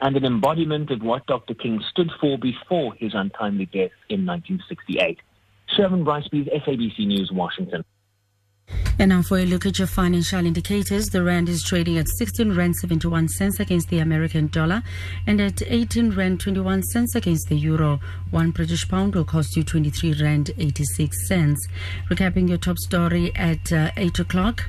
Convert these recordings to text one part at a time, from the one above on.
and an embodiment of what Dr. King stood for before his untimely death in 1968. Sherman Brycebees, SABC News, Washington. And now for a look at your financial indicators, the rand is trading at 16 rand 71 cents against the American dollar and at 18 rand 21 cents against the euro. One British pound will cost you 23 rand 86 cents. Recapping your top story at uh, 8 o'clock.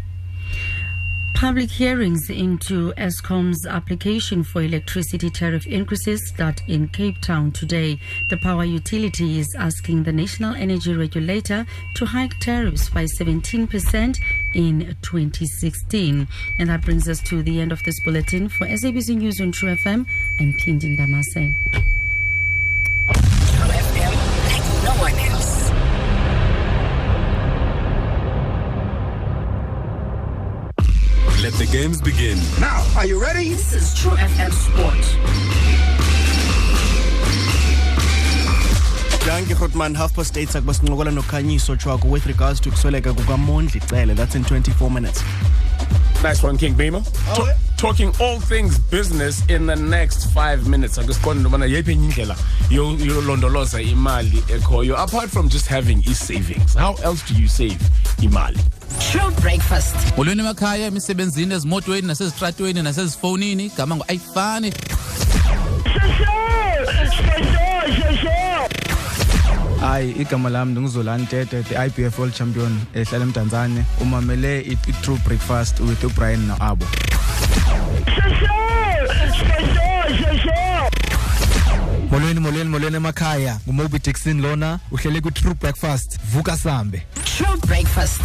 Public hearings into Eskom's application for electricity tariff increases start in Cape Town today. The power utility is asking the National Energy Regulator to hike tariffs by 17% in 2016. And that brings us to the end of this bulletin. For SABC News on True FM, I'm Pindi Ndamase. True FM like no one else. Let the games begin. Now, are you ready? This is True FM Sport. Danke Grootman half past 8 sakuba sincokola nokhanyiso chwako with regards to kusweleka kukamondli cele that's in 24 minutes Nice one, King Beamer. Ta- talking all things business in the next five minutes. Akusiqonda into yobana yeyiphi enye indlela yo- yolondoloza imali ekhoyo apart from just having e-savings. How else do you save imali? True breakfast. molweni emakhaya emisebenzini ezimotweni nasezitratweni nasezifonini gama ngu-ayifani hayi igama lami ndinguzolani tete the ibf world champion ehlala emdantsane umamele i- i-true breakfast with ubrian noabo molweni molweni molweni emakhaya. Ngumobi dixon lona uhlele kwi-true breakfast. Vuka sambe. True breakfast.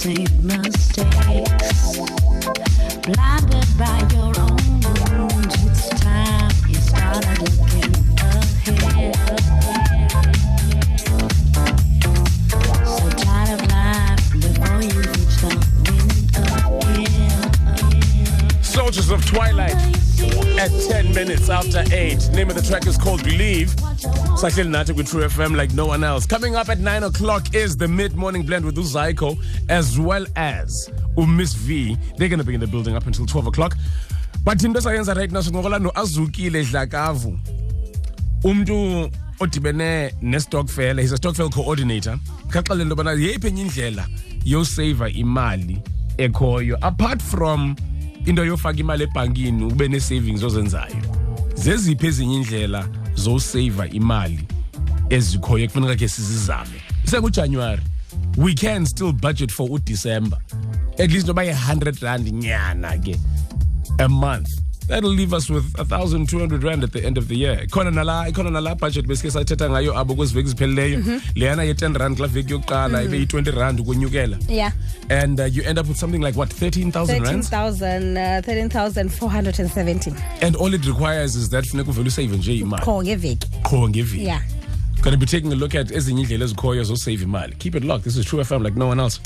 Same mistakes Sahleli nathi with True FM like no one else. Coming up at 9 o'clock is the mid-morning blend with Uzaiko as well as Miss V. They're going to be in the building up until 12 o'clock. But into sayenza right now singokola no Azukile Dlakavu. Umntu odibene ne-stokvel he's a stokvel coordinator khaxele into yobana yeyiphi enye indlela imali ekhoyo apart from into yofaka imali ebhankini ube ne-savings ozenzayo zeziphi ezinye indlela zoseva imali ezikhoyo ekufuneka ke sizizame. Sekujanuwari we can still budget for udecember at least noba yi-100 rand nyana ke a month that'll leave us with 1200 rand at the end of the year. Ikhona nala ikhona nala budget besike sathetha ngayo abo kwezi veki ziphelileyo leyana ye-10 rand kulaa veki yokuqala ibe yi-20 rand ukwenyukela. Yeah. and uh, you end up with something like what 13000 rand 13,000, uh, 13,470 and all it requires is that funeka uvele usave nje imali. Qho ngeveki. Qho ngeveki. Yeah. Going to be taking a look at ezinye indlela ezikhoyo zosave imali. Keep it locked. This is true fm like no one else.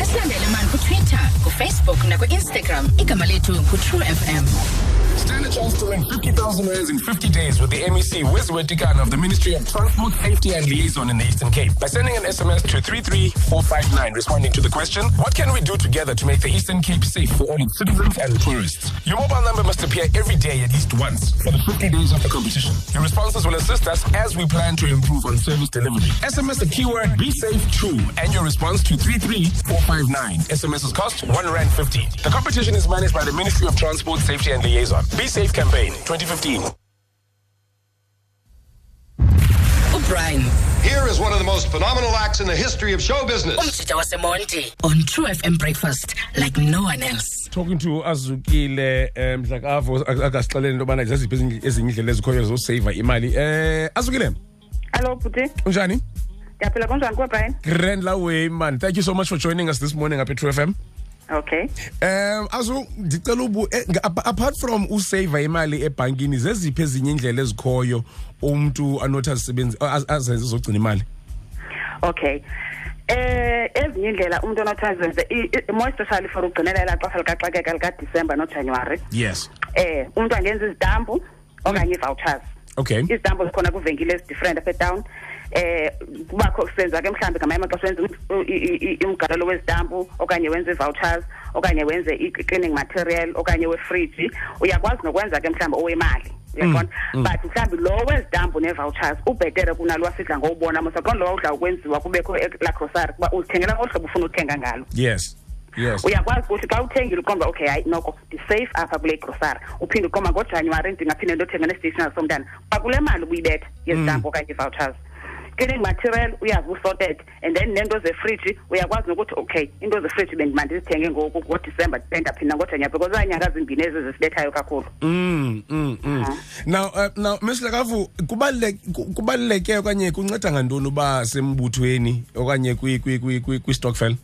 Asilandele man kuTwitter, kuFacebook na kuInstagram. Igama lethu kuTrue FM. Stand a chance to win 50,000 rands in 50 days with the MEC Weziwe Tikana of the Ministry of Transport, Safety and Liaison in the Eastern Cape by sending an SMS to 33459 responding to the question, What can we do together to make the Eastern Cape safe for all its citizens and tourists? Your mobile number must appear every day at least once for the 50 days of the competition. Your responses will assist us as we plan to improve on service delivery. SMS the keyword Be Safe True and your response to 33459. SMS's cost 1 Rand 50. The competition is managed by the Ministry of Transport, Safety and Liaison. Be Safe Campaign 2015. uBrian Here is one of the most phenomenal acts in the history of show business. umjida wasemonti on True FM breakfast like no one else. talking to azukile um mhlakavo akasixelele into yobana zeziphi ezinye ezinye indlela ezikhoyo zoseva imali eh azukile Hello, Puti. unjani Ndiyaphila kunjani kwa Brian? grand laway man thank you so much for joining us this morning up at true fm Okay. um azu ndicela ubu eh, nga- apa- apart from useva imali ebhankini zeziphi ezinye indlela ezikhoyo umntu anothi azisebenzi az- azenze zogcina imali Okay. Eh ezinye indlela umuntu onothi azenze i- i- more especially for ugcinela elaa xesha likaxakeka likaDisemba noJanuary. yes Eh umuntu angenza izitampu okanye ii-vouchers. okay Izitampu zikhona kwiivenkile ezi-different apha etown. Eh kubakho senza ke mhlawumbi ngamanye amaxesha wenza um- i- i- i- umgalelo wezitampu okanye wenze ii-vouchers okanye wenze i-cleaning material okanye wefriji uyakwazi nokwenza ke mhlawumbi owemali uyabona? Mm, mm. but mhlawumbi lo wezitampu nee-vouchers ubhetere kunalo wasidla ngowubona. Mosaqonda lo udla ukwenziwa kubekho e- laa grocery kuba uzithengela ngolu hlobo ufuna uthenga ngalo. Yes yes. Uyakwazi ukuthi xa uthengile uqomba okay hayi noko ndisafe apha kule grocery. Uphinde uqoma ngojanuwari ndingaphinde ndothenga nestationary somntana ba kule mali ubuyibetha yezitampu okanye ii-vouchers cleaning material uyazi usorted and then neento zefriji uyakwazi nokuthi okay into zefriji bendima ndizithenge ngoku ngodisemba ndaphinda ngojanuwari because zaanyanga zimbini ezi zisibethayo kakhulu Mm, mm, mm. Now uh, now Ms Lakavu kubaluleke kubaluleke okanye kunceda ngantoni uba sembuthweni okanye kwi kwi kwi kwi, kwi stockfel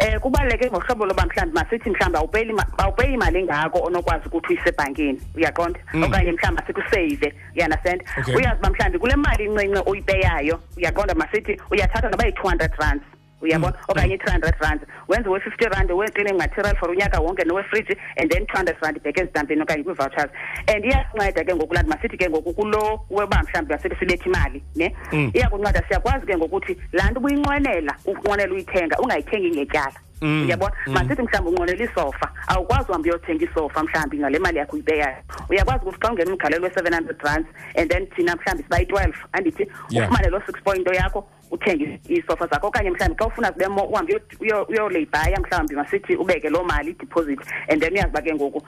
eh kubaluleke ngohlobo loba mhlawumbi masithi mhlawumbi awupeli ima- awupeyi imali engako onokwazi ukuthi uyisebhankini uyaqonda Mm. okanye mhlawumbi asikusave uyanderstand Okay. uyazi uba mhlawumbi kule mali incinci oyipeyayo uyaqonda masithi uyathatha noba yi-two hundred rands uyabona okanye i-three hundred rands wenze we-fifty rand we-cleaning material for unyaka wonke nowefriji and then two hundred rand ibheke ezidampini okanye kwii-vouchers and iyasinceda ke ngoku lanti masithi ke ngoku kulo weba mhlawumbi masithi sibetha imali ne Mm. iyakunceda siyakwazi ke ngokuthi laa nto ubuyinqwenela unqwenela uyithenga ungayithengi ngetyala Mm. uyabona Mm. masithi mhlawumbi unqwenela isofa awukwazi uhambe uyothenga isofa mhlawumbi ngale mali yakho uyipeyayo uyakwazi ukuthi xa ungena umgalelo we-seven hundred rands and then thina mhlawumbi siba yi-twelve andithi Yeah. ufumane loo six point yakho uthenge iisofa zakho okanye mhlawumbi xa ufuna zibe mo uhambe uyo- uyo- uyoleyibhaya mhlawumbi masithi ubeke loo mali idiposit and then uyazi uba ke ngoku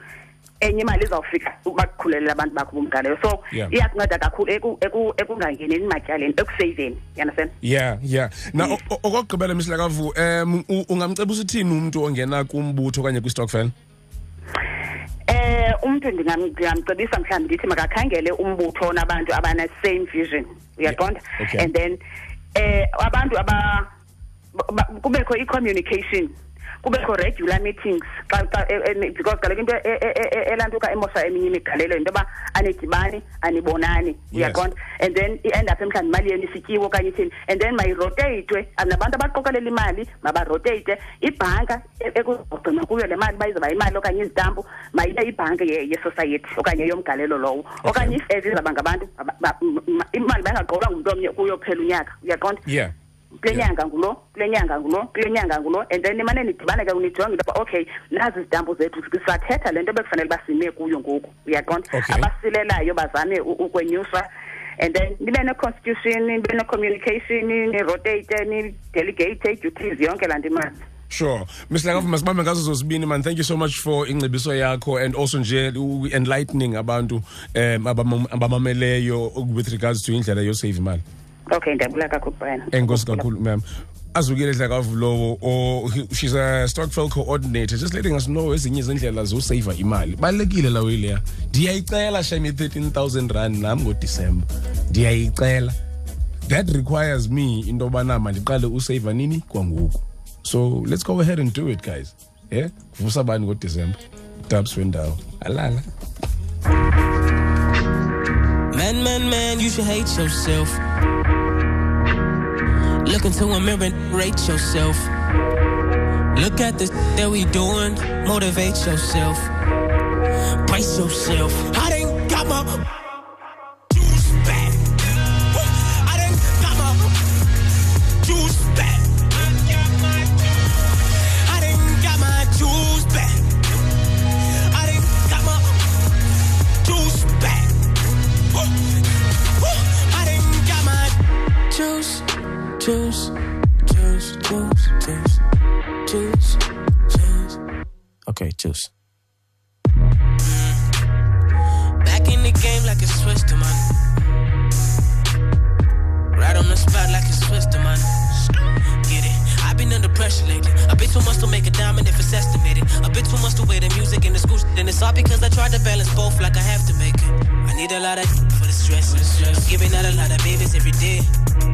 enye imali izawufika bakukhulelele abantu bakho bomgalelo so Yeah. iyasinceda kakhulu eku- eku- ekungangeneni matyaleni ekuseyiveni. Yandasen yeah yeah. Na o- o- okokugqibela Ms Lakavu um u- ungamcebisa uthini umuntu ongena kumbutho okanye kwi stockfel eh umuntu ndingam- ndingamcebisa mhlawumbi ndithi makakhangele umbutho onabantu abane-same vision. Uyaqonda? Okay. and then eh abantu aba ba- ba- kubekho i-communication. Kubekho regular meetings. Because kaloku into elantuka emosha eminye imigalelo yinto yoba anidibani anibonani. Uyaqonda and then i-end up mhlawumbi imali yenu isityiwe okanye ithini. And then mayiroteyithwe nabantu abaqokelela imali mabaroteyithe ibhanka ekuzogcinwa kuyo le mali bayizoba imali okanye izitampu mayibe ibhanki ye- yesociety okanye yomgalelo lowo. Okanye if as izawuba ngabantu aba- ba- m- m- imali bayingaqokelwa ngumntu omnye kuyophela unyaka. Uyaqonda yeah kule nyanga ngulo kule nyanga ngulo kule nyanga ngulo and then nimane nidibane ke nijonge into yoba okay nazi izitampu zethu sathetha le nto bekufanele basime kuyo ngoku uyaqonda Okay. abasilelayo bazame u- ukwenyuswa and then nibe ne-constitution nibe ne-communication nirotate nidelegate i-duties yonke laa nto imali Sure. Mr. Lakavu masibambe ngazo zozibini man. Thank you so much for ingcebiso yakho and also nje u- enlightening abantu um abamam- abamameleyo with regards to indlela yo save imali. Okay ndiyabula kakhulu brian Enkosi kakhulu ma'am. Azukile Dlakavu lowo or oh, he- she's a Stokvel coordinator just letting us know ezinye izindlela zo save imali. Balekile lawo ileya. Ndiyayicela shame 13000 rand nami ngo December. Ndiyayicela. That requires me into bana mandiqale usave nini kwangoku. So let's go ahead and do it guys. Yeah? Vusa bani ngo December. Dubs wendawo. Alala. Man, man, man, you should hate yourself. Look into a mirror and rate yourself. Look at the that we doing, motivate yourself. Brace yourself. I done got my Okay, juice. Back in the game like it's Swiss to man. Right on the spot like it's Swiss to man. Get it? I've been under pressure lately. A bit too much to make a diamond if it's estimated. A bit too much to weigh the music and the school. Then it's all because I tried to balance both like I have to make it. I need a lot of the stress. I'm giving out a lot of babies every day.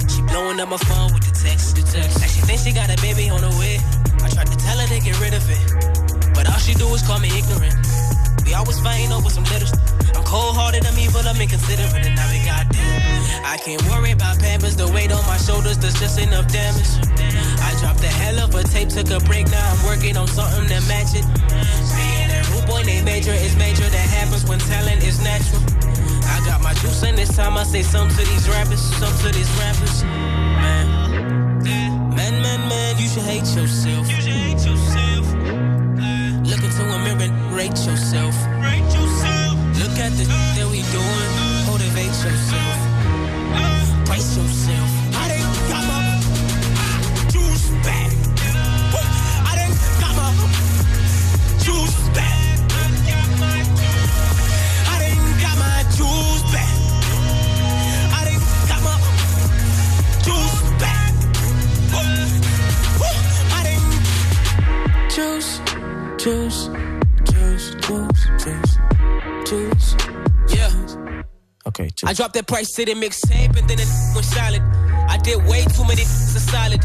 She blowing up my phone with the text. The text. Like she thinks she got a baby on the way. I tried to tell her to get rid of it. But all she do is call me ignorant. We always fighting over some little I'm cold hearted, I'm evil, I'm inconsiderate, and now we got damn. I can't worry about pampers, the weight on my shoulders, there's just enough damage. I dropped a hell of a tape, took a break, now I'm working on something that match it. Being a rude boy named Major is major, that happens when talent is natural. I got my juice in this time, I say some to these rappers, some to these rappers. Man, man, man, man, you should hate yourself. You should hate yourself. Look into a mirror and rate yourself. Rate yourself. Look at the that we doing. Motivate yourself. Brace yourself. Juice, juice, juice, juice, juice, juice. Yeah. Okay, I dropped that price the mixtape and then it went silent. I did way too many to solid.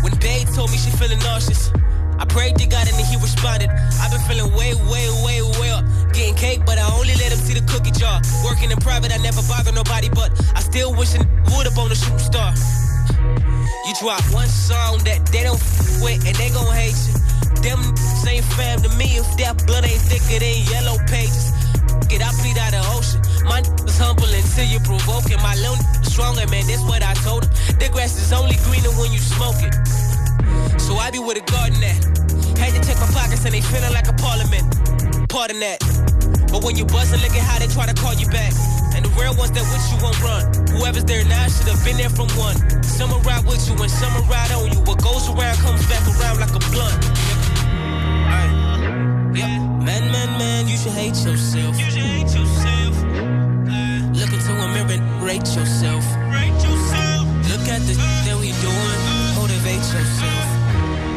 When Babe told me she feeling nauseous, I prayed to God and then he responded. I've been feeling way, way, way, way up. Getting cake, but I only let him see the cookie jar. Working in private, I never bother nobody, but I still wishing would up on the shooting star. You drop one song that they don't f- with and they gon' hate you. Them same fam to me if that blood ain't thicker than yellow pages. Get I bleed out the ocean. My is humble until you provoking. My little stronger, man, that's what I told him. The grass is only greener when you smoke it. So I be with a garden at. Had to check my pockets and they feeling like a parliament. Pardon that. But when you buzzing, look at how they try to call you back. And the real ones that with you won't run. Whoever's there now should have been there from one. Some ride with you and some ride on you. What goes around comes back around like a blunt. Aye. Yep. Man, man, man, you should hate yourself. You should hate yourself. Look into a mirror and rate yourself. Rate yourself. Look at the uh. that we doing. Uh. Motivate yourself.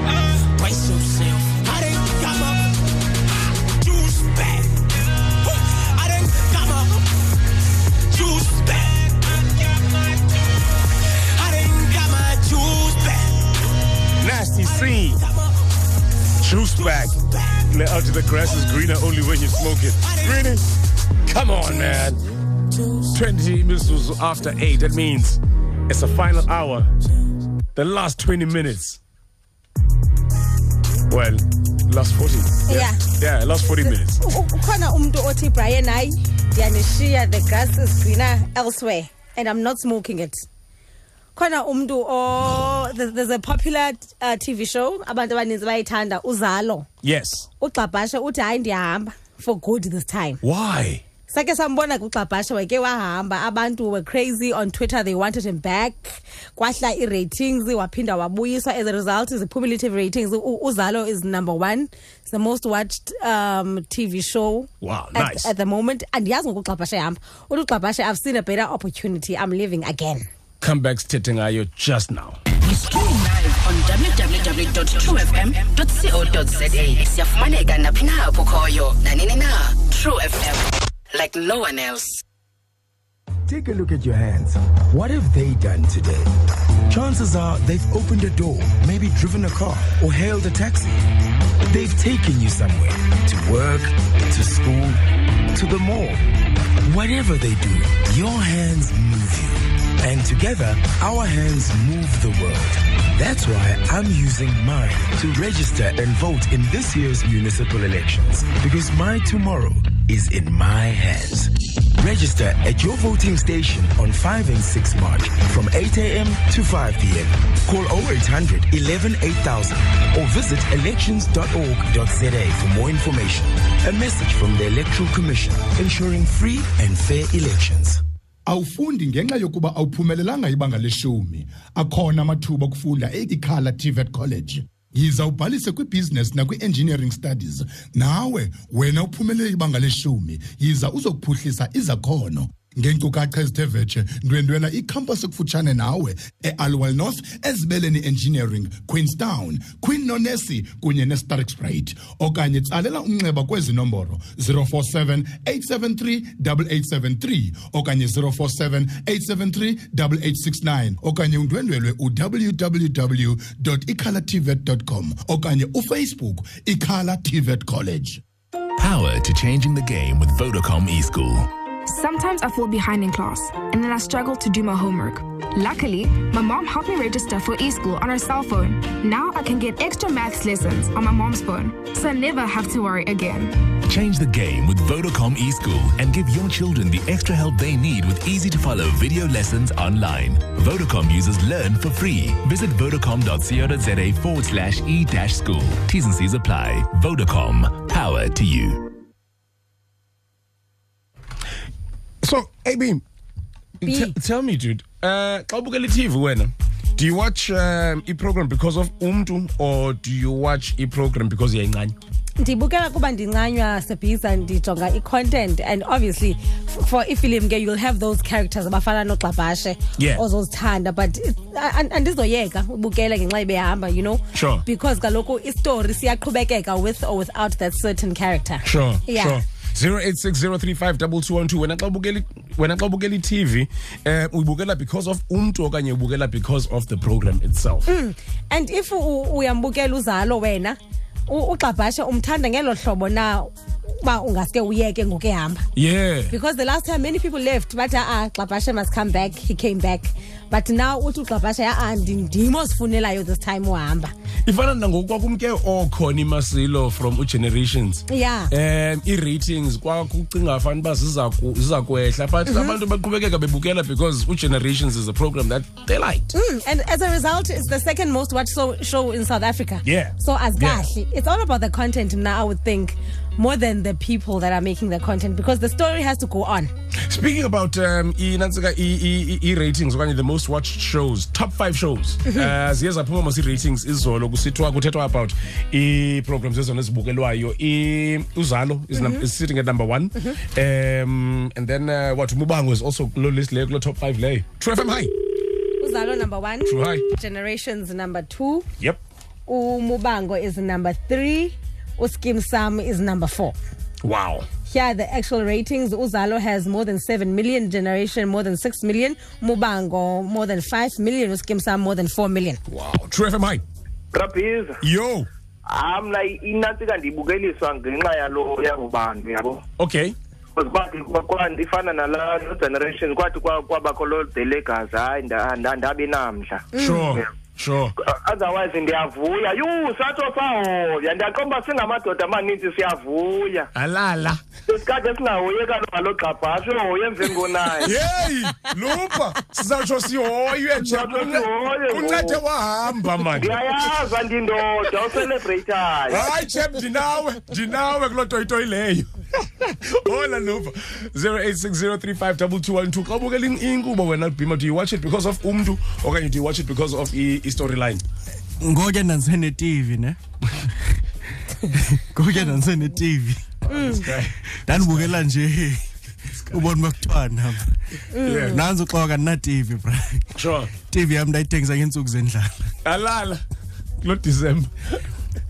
Uh. Brace yourself. I done got my juice back. I done got my juice back. I done got my juice back. Nasty C. Juice back. Let out the grass is greener only when you smoke it. Really? Come on, man. 20 minutes after 8. That means it's the final hour. The last 20 minutes. Well, last 40. Yeah. Yeah, last 40 minutes. U- u- ukhona umuntu othi brian hayi ndiyanishiya the grass is greener elsewhere and i'm not smoking it khona umuntu o there's a popular uh, tv show abantu abaninzi bayithanda uzalo. Yes. ugxabhashe uthi hayi ndiyahamba for good this time. Why? sake sambona kugxabhashe wake wahamba abantu were crazy on twitter they wanted him back. Kwahla i-ratings waphinda wabuyiswa. As a result cumulative ratings uzalo is number one it's the most watched um, tv show Wow, nice. at the moment. Andiyazi ngoku ugxabhashe ehamba. Uthi ugxabhashe i've seen a better opportunity. I'm living again Comebacks sitting ngayo just now. Stream live on www.truefm.co.za. Siyafumaneka naphi na apho ukhoyo nanini na. True FM, like no one else. Take a look at your hands. What have they done today? Chances are they've opened a door, maybe driven a car, or hailed a taxi. They've taken you somewhere to work, to school, to the mall. Whatever they do, your hands move you. And together, our hands move the world. That's why I'm using mine to register and vote in this year's municipal elections. Because my tomorrow is in my hands. Register at your voting station on 5 and 6 March from 8 a.m. to 5 p.m. Call 0800 11 8000 or visit elections.org.za for more information. A message from the Electoral Commission ensuring free and fair elections. Awufundi ngenxa yokuba awuphumelelanga ibanga leshumi. Akhona amathuba okufunda eikhala tvet college. Yiza ubhalise kwibusiness nakwi-engineering studies. Nawe wena uphumelele ibanga leshumi. Yiza uzokuphuhlisa izakhono ngeenkcukacha ezithe ndwendwela ikhampasi ekufutshane nawe ealiwal north ezibeleni engineering queenstown queen nonesi kunye nesterkspruit okanye tsalela umnxeba kwezi nomboro 047 873 8873 okanye 047 873 8869 okanye undwendwelwe uwww ikhalatvet okanye ufacebook ikhala tvet college Power to changing the game with Vodacom eSchool. Sometimes I fall behind in class and then I struggle to do my homework. Luckily, my mom helped me register for eSchool on her cell phone. Now I can get extra maths lessons on my mom's phone, so I never have to worry again. Change the game with Vodacom eSchool and give your children the extra help they need with easy to follow video lessons online. Vodacom users learn for free. Visit vodacom.co.za forward slash e school. T's and C's apply. Vodacom, power to you. So, hey, Beam, t- tell me, dude. Uh, xa ubukela i-TV wena, do you watch um, i-program because of umntu or do you watch i-program because uyayincanya? ndibukela kuba ndincanywa sebhiza ndijonga i-content and obviously for ifilimu ke you'll have those characters abafana nogxabhashe Yeah. ozozithanda but it- a- an- andizoyeka ubukela ngenxa ibehamba you know Sure. because kaloku istory siyaqhubekeka with or without that certain character Sure, yeah. sure. 0860352212 wena xa ubukela i- wena xa ubukela i-TV eh uyibukela because of umntu okanye ubukela because of the program itself. Mm. and if uyambukela uzalo wena u- ugxabhashe umthanda ngelo hlobo na uba ungaske uyeke ngokehamba Yeah. because the last time many people left but ah Gxabhashe must come back he came back but now uthi uGxabhashe ah ndim osifunelayo this time uhamba ifana nangoku kwakumke okhona imasilo from ugenerations Yeah. um i-ratings kwakucinga fana uba ziza kwehla but Mhm. abantu baqhubekeka bebukela because ugenerations is a program that they liked Mm, and as a result, it's the second most watched show in South Africa. Yeah. So as Yeah. it's all about the content now. I would think more than the people that are making the content because the story has to go on. speaking about um inantsika i-ratings okanye the most watched shows top five shows Mhm. uh ziye zaphuma mos i-ratings izolo kusithiwa kuthethwa about ii-programs ezona ezibukelwayo uzalo is, Mhm. is sitting at number one um and then uh, what Muvhango is also kulo list leyo top five leyo true fm high Uzalo number one. True high. Generations number two. yep uMuvhango is number three. uSkeem Saam is number four. wow Here are the actual ratings. Uzalo has more than 7 million, Generation more than 6 million, Muvhango more than 5 million, uSkeem Saam more than 4 million. wow true fm high Rapiza. yo ah mna inantsika ndiyibukeliswa ngenxa yalo yangobantu yabo okay because kwathi kwa- kwa- ifana nala lo generation kwathi kwa- kwabakho lo delegazi hayi nda- nda- ndabi namdla sure sure. Otherwise ndiyavuya. Yu satsho sahoya ndiyaqomba uba singamadoda amaninzi siyavuya. Alala. Sesikade singahoye kaloku ngalo gxabhasho uhoye emveni konayo. Yeyi lupa sizawutsho sihoywe je kuncede wahamba mani ndiyayazi andindoda ucelebratayo hayi chep ndinawe ndinawe kuloo toyitoyi leyo hola lupa 0860352212 xa ubukela in- inkqubo wena bhima do you watch it because of umntu okanye do you watch it because of i- i-storyline ngoke ndandisene-tv ne? Ngoke ndandisene-tv ndandibukela nje. Ubona uba kuthiwa nam. Yeah. nanzi uxoka ndina-tv bra. Sure. Tv yam ndayithengisa ngeentsuku zendlala. Alala. Kulo disemba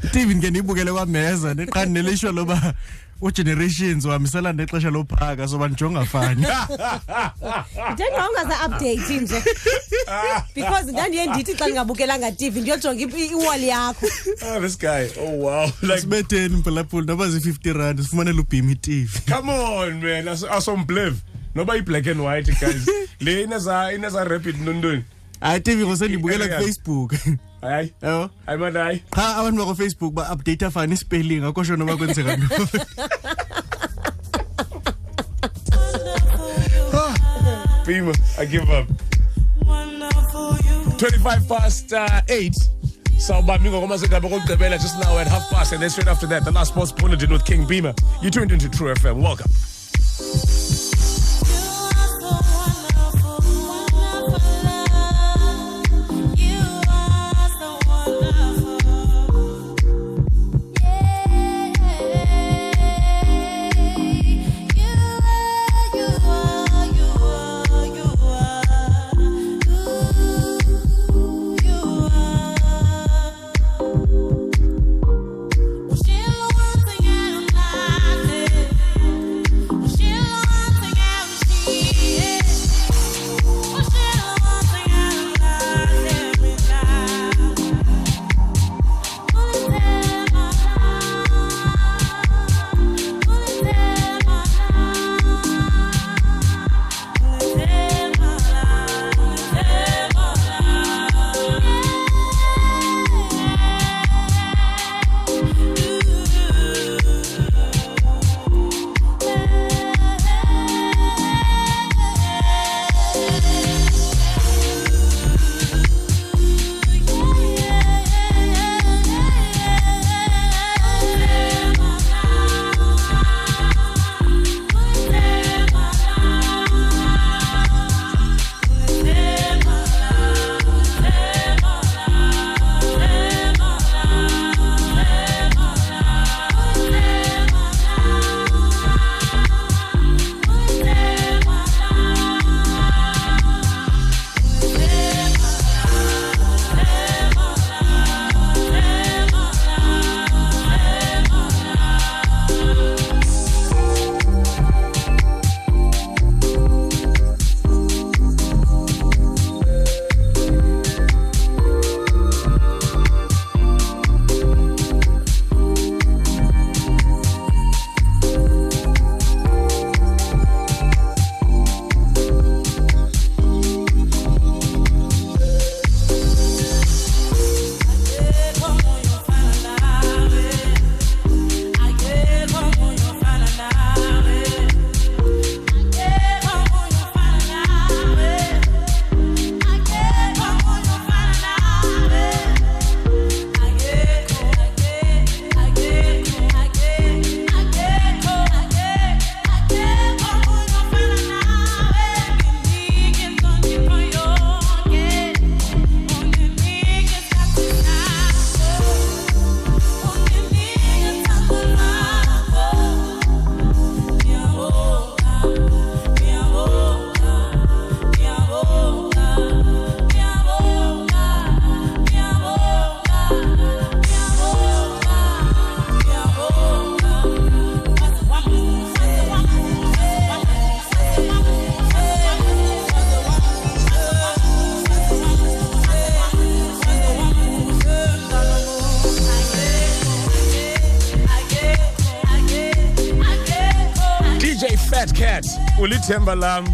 itv ndike ndiyibukele kwameza neqha nelishwa loba ugenerations uhambiselana nexesha lophaka soba ndijongafani njenga ungasa-update nje because ndandiye ndithi xa ndingabukelanga tv ndiyojonga i- iwall yakho oh this guy oh wow like sibetheni mphulaphula noba zi-fifty rand sifumanele ubhima itv come on man As- asomblave noba i-black and white guys le ineza ineza rapid nontoni hayi tv ngosendibukela kufacebook hayi yabo hayi mani hayi qha abantu bakofacebook ba-update fani ispeling akosho noba kwenzeka ntoni Beamer, I give up. 25 past uh, 8. Sawubambi ngokwamasigaba kokugqibela just now at half past and then straight after that the last sports bulletin with King Beamer. You tuned into True FM. Welcome. Ulithemba lam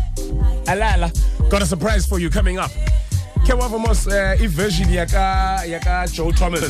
alala got a surprise for you coming up. Ke wava mos uh, iversion yaka yaka Joe Thomas